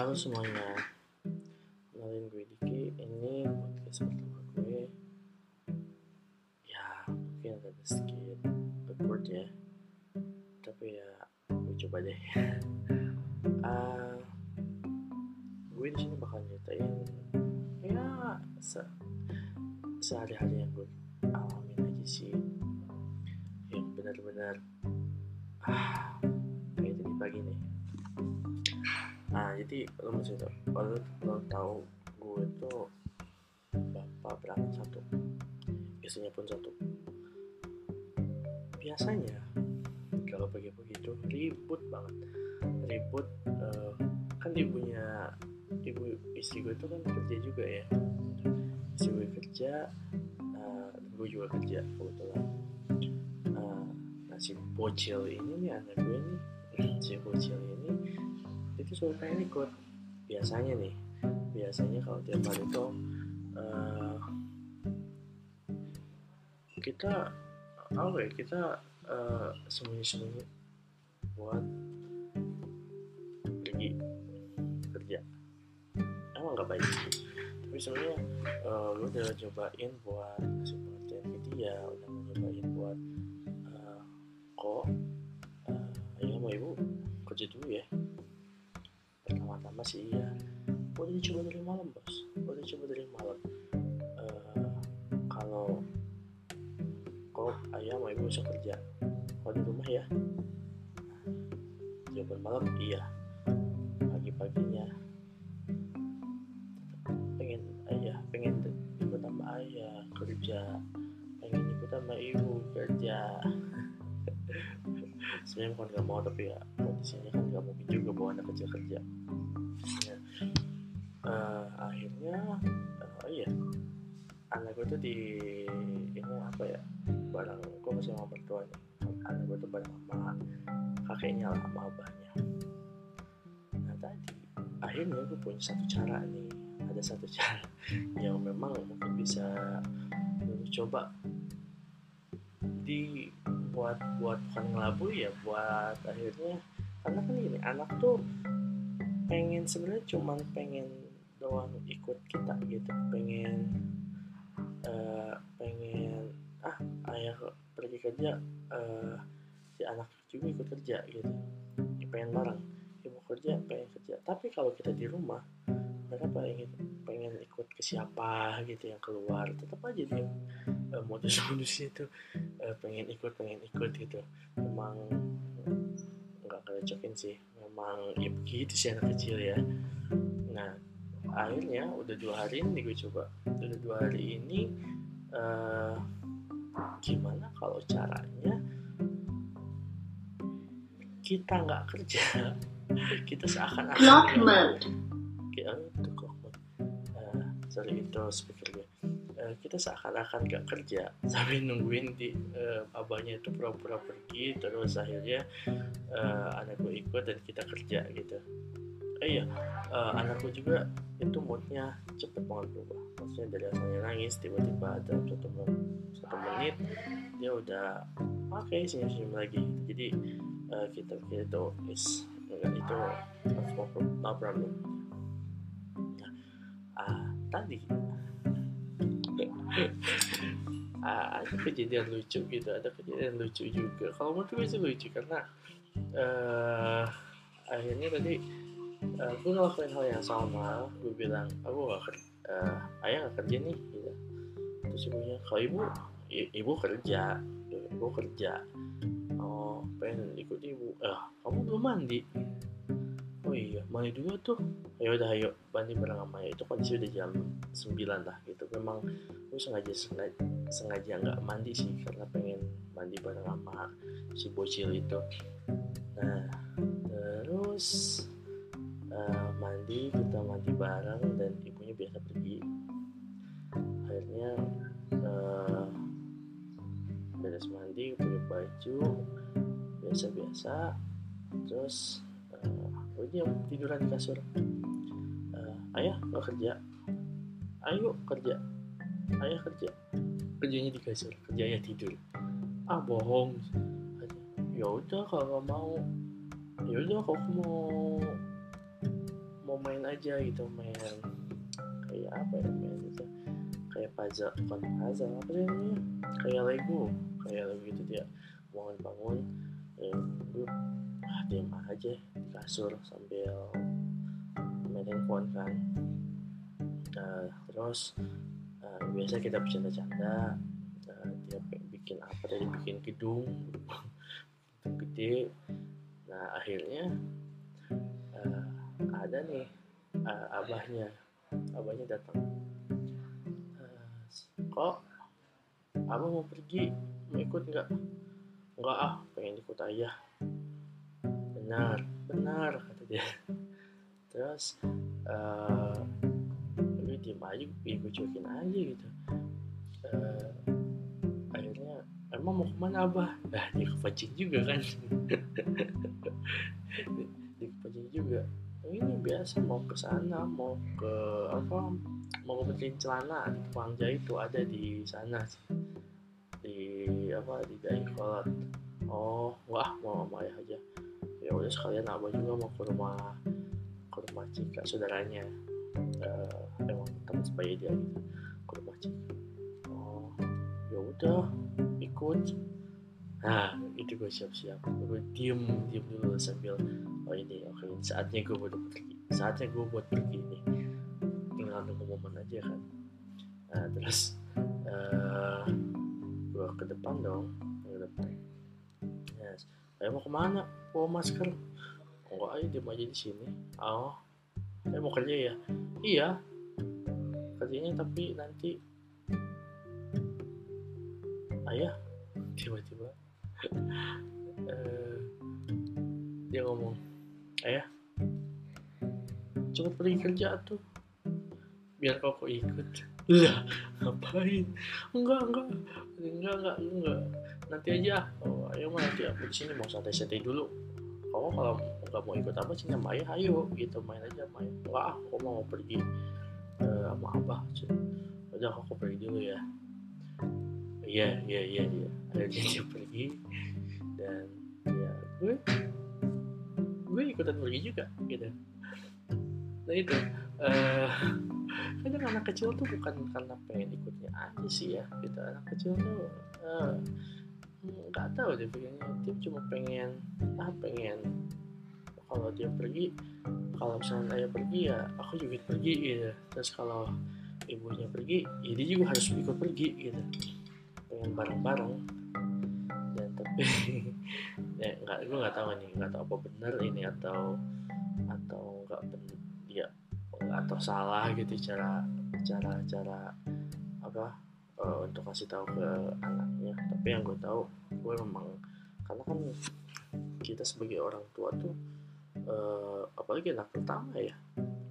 Halo semuanya, kenalin gue Diki. Ini podcast pertama gue. Ya, mungkin ada sedikit awkward ya. Tapi ya, gue coba deh. Ah, gue di sini bakal nyeritain ya se sehari-hari yang gue alamin aja sih. Yang benar-benar ah kayak tadi pagi nih nah jadi lo mesti tau kalau lo tahu gue tuh bapak berangkat satu istrinya pun satu. Biasanya kalau pagi-pagi itu ribut banget. Ribut eh, kan ibunya ibu istri gue tuh kan kerja juga ya. Istri gue kerja eh, gue juga kerja kebetulan. Eh, nah si bocil ini nih anak gue nih si bocil ini itu pengen ikut. Biasanya nih biasanya kalau tiap hari itu eh, kita apa ya kita eh, sembunyi-sembunyi buat pergi kerja. Emang nggak baik tapi sebenarnya lu udah cobain buat kasih pengertian ke dia udah nyobain buat eh, kok eh, ayah sama ibu kerja dulu ya pertama-tama sih iya. Udah dicoba dari malam bos. Udah dicoba dari malam. Eh, kalau kok ayah sama ibu bisa kerja? Kalau di rumah ya. Jawaban malam iya. Pagi-paginya. Pengen ayah pengen ikut sama ayah kerja. Pengen ikut sama ibu kerja sebenarnya bukan gak mau tapi ya kondisinya kan gak mungkin juga bawa anak kecil kerja. Ya. Eh, akhirnya eh, iya. Anak gue tuh di ini apa ya barang gue masih sama mertuanya. Anak gue tuh bareng sama kakeknya lah sama abahnya. Nah tadi akhirnya gue punya satu cara nih. Ada satu cara yang memang mungkin bisa lu coba di buat buat bukan ngelabui ya buat akhirnya karena kan ini anak tuh pengen sebenarnya cuman pengen doang ikut kita gitu pengen eh, pengen ah ayah pergi kerja eh, si anak juga ikut kerja gitu Ya, pengen bareng ibu kerja pengen kerja tapi kalau kita di rumah mereka pengen pengen ikut ke siapa gitu yang keluar tetap aja dia eh, modus modusnya itu eh, pengen ikut pengen ikut gitu. Memang nggak ngerecokin sih. Memang ya begitu sih anak kecil ya. Nah akhirnya udah dua hari ini gue coba. Udah dua hari ini eh, gimana kalau caranya kita nggak kerja? Kita seakan-akan Clock mode. Eh, sorry itu speaker kita seakan-akan gak kerja. Sampai nungguin di eh, abahnya itu pura-pura pergi terus akhirnya eh, anak gue ikut dan kita kerja gitu. Eh, iya eh, anak gue juga itu moodnya cepet banget berubah. Maksudnya dari asalnya nangis tiba-tiba dalam satu, men- satu menit dia udah oke senyum-senyum lagi. Jadi eh, kita kita itu is itu no problem. Nah, ah, tadi ada kejadian lucu gitu ada kejadian lucu juga. Kalau menurut gue sih lucu karena eh akhirnya tadi eh, gue ngelakuin hal yang sama. Gue bilang aku gak kerja ayah gak kerja nih gitu. Terus ibunya kalau ibu ibu kerja. Ibu kerja. Oh pengen ikut ibu. Eh kamu belum mandi oh iya mandi dulu tuh. Ya udah ayo sama ayah. itu kondisi udah jam 9 lah gitu. Memang gue sengaja sengaja sengaja nggak mandi sih karena pengen mandi bareng sama si bocil itu. Nah terus eh, mandi kita mandi bareng dan ibunya biasa pergi. Akhirnya eh, beres mandi pakai baju biasa-biasa. Terus eh, diam tiduran di kasur. Eh, ayah nggak kerja? Ayo kerja? Ayah kerja? Kerjanya di kasur kerjanya tidur. Ah bohong. Ya udah kalau mau. Ya udah kalau mau mau main aja gitu main kayak apa ya main gitu. Kayak puzzle bukan puzzle apa sih namanya? Kayak Lego kayak Lego gitu dia. Bangun bangun ya gue diam aja di kasur sambil main handphone kan. Uh, terus uh, biasa kita bercanda-canda uh, dia bikin apa tadi bikin gedung gede. Nah akhirnya uh, ada nih uh, abahnya. Abahnya datang. Kok abah mau pergi? Mau ikut nggak? Nggak ah pengen ikut ayah benar benar kata dia. Terus uh, gue diem aja gue aja gitu. Uh, akhirnya emang mau ke mana abah? Nah dia kepancing juga kan. Dia kepancing juga. Ini biasa mau ke sana mau ke apa mau bikin celana di jahit itu ada di sana di apa di Dayakolot oh wah mau sama ayah aja ya udah sekalian abah juga mau ke rumah ke rumah Cika saudaranya. Uh, emang teman sebaya dia gitu ke rumah Cika. Oh ya udah ikut. Nah itu gue siap-siap. Gue diem diem dulu sambil oh ini oke okay, saatnya gue buat pergi saatnya gue buat pergi nih tinggal nunggu momen aja kan. Nah terus uh, gue ke depan dong ke depan yes. saya mau ke mana? Bawa masker. Enggak aja diem aja di sini? Oh. Saya mau kerja ya? Iya. Kerjanya tapi nanti ayah tiba-tiba. Uh, dia ngomong ayah cepet pergi kerja tuh. Biar kau ikut lah ngapain? Enggak enggak. Enggak enggak enggak. Nanti aja. Oh ayo mah nanti aku di sini mau santai-santai dulu. Kamu kalau nggak mau ikut apa sama ayah ayo. Gitu main aja main enggak ah aku mau pergi uh, sama abah udah aku pergi dulu ya. Iya iya iya iya. Akhirnya dia pergi. Dan ya gue gue ikutan pergi juga gitu. Nah itu uh, kadang anak kecil tuh bukan karena pengen ikutnya aja sih ya gitu. Anak kecil tuh nggak uh, tahu deh pengennya. Dia cuma pengen ah pengen kalau dia pergi kalau misalnya ayah pergi ya aku juga pergi gitu. Terus kalau ibunya pergi ya dia juga harus ikut pergi gitu. Pengen bareng-bareng. Dan tapi ya nggak gue nggak tahu nih nggak tahu apa benar ini atau atau nggak benar ya atau salah gitu cara cara cara apa uh, untuk kasih tahu ke anaknya. Tapi yang gue tahu gue memang karena kan kita sebagai orang tua tuh uh, apalagi anak pertama ya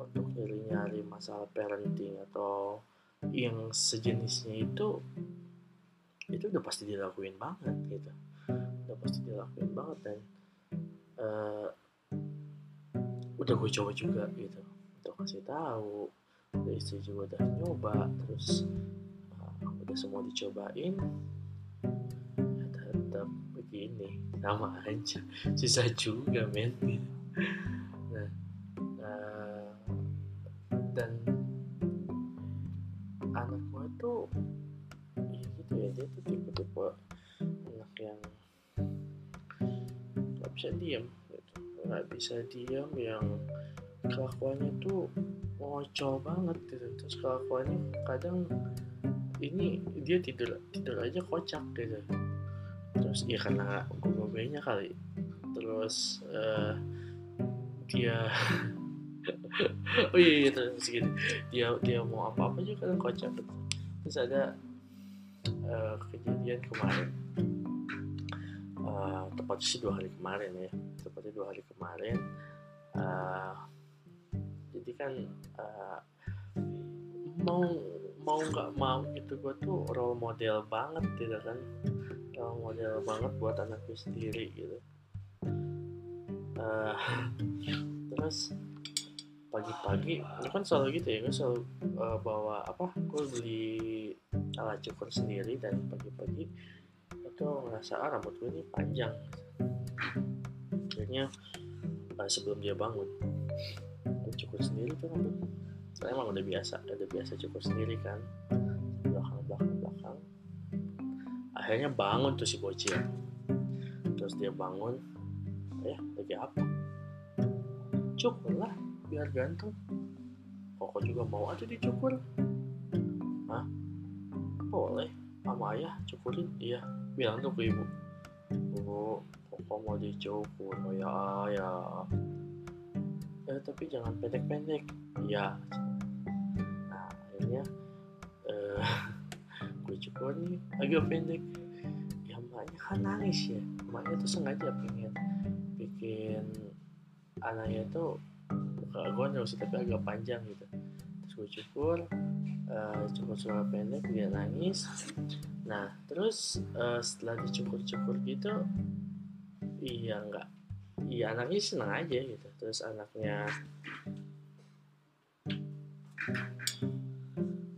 untuk nyari-nyari masalah parenting atau yang sejenisnya itu itu udah pasti dilakuin banget gitu. Udah pasti dilakuin banget dan uh, udah gue coba juga gitu untuk kasih tahu. Udah istri juga udah nyoba terus uh, udah semua dicobain ya tetap begini sama aja. Susah juga men. Nah uh, dan anak gue tuh ya gitu ya dia tuh tipe-tipe anak yang nggak bisa diam gitu. Nggak bisa diam yang kelakuannya tuh ngocol banget gitu. Terus kelakuannya kadang ini dia tidur tidur aja kocak gitu. Terus ya karena gue kali. Terus uh, dia oh iya, iya terus gitu. Dia dia mau apa apa juga kadang kocak terus ada uh, kejadian kemarin. Uh, tepatnya sih dua hari kemarin ya. Tepatnya dua hari kemarin uh, jadi kan uh, mau mau nggak mau gitu gue tuh role model banget gitu kan. Role model banget buat anak gue sendiri gitu. Uh, terus pagi-pagi itu kan selalu gitu ya gue selalu uh, bawa apa gue beli alat cukur sendiri dan pagi-pagi itu ngerasa ah rambut gue ini panjang. Akhirnya uh, sebelum dia bangun cukur sendiri tuh rambut soalnya emang udah biasa udah biasa cukur sendiri kan. Belakang belakang belakang. Akhirnya bangun tuh si bocil terus dia bangun eh lagi apa? Cukur lah biar ganteng. Koko juga mau aja dicukur. Hah? boleh sama ayah cukurin? Iya. Bilang tuh ke ibu. Bu koko mau dicukur oh ya ayah eh tapi jangan pendek-pendek. Iya. Nah akhirnya eh gue cukur nih agak pendek. Ya emaknya kan nangis ya. Emaknya tuh sengaja pengen bikin anaknya tuh buka gondrong sih tapi agak panjang gitu. Terus gue cukur uh, cukur suara pendek dia nangis. Nah terus uh, setelah dicukur-cukur gitu iya enggak iya anaknya senang aja gitu. Terus anaknya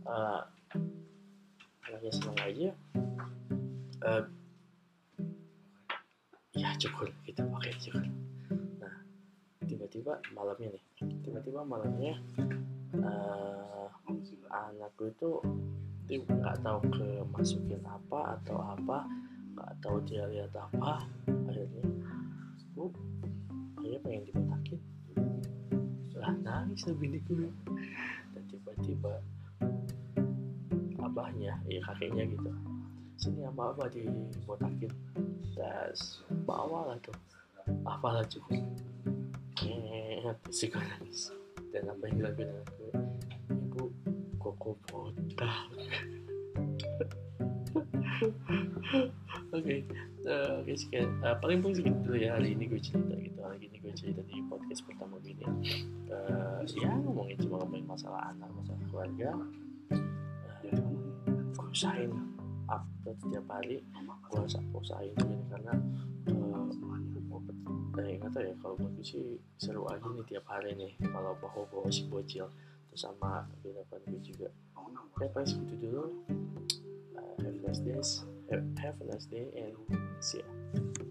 uh, anaknya senang aja uh, ya cukur kita pakai cukur. Nah tiba-tiba malamnya nih tiba-tiba malamnya uh, anakku itu dia nggak tahu ke masukin apa atau apa nggak tahu dia lihat apa akhirnya bu ayah pengen dibotakin lah nangis lah biniku. Dan tiba-tiba abahnya ya kakeknya gitu. Sini sama abah dibotakin terus bawa lah tuh. Apalah cukup. Si nangis dan apa yang dilakukan aku ibu koko botak Oke, eh, oke sekian. Uh, paling paling segitu dulu ya hari ini gue cerita gitu. Hari ini gue cerita di podcast pertama gue ini. Uh, ya ngomongin cuma ngomongin masalah anak, masalah keluarga. Uh, gue usahain setiap hari. Gue usahain juga nih, karena uh, eh, nggak tahu ya kalau gue sih seru aja nih tiap hari nih kalau bawa bawa si bocil terus sama kehidupan gue juga ya paling segitu dulu uh, have a nice day have, a nice day and see ya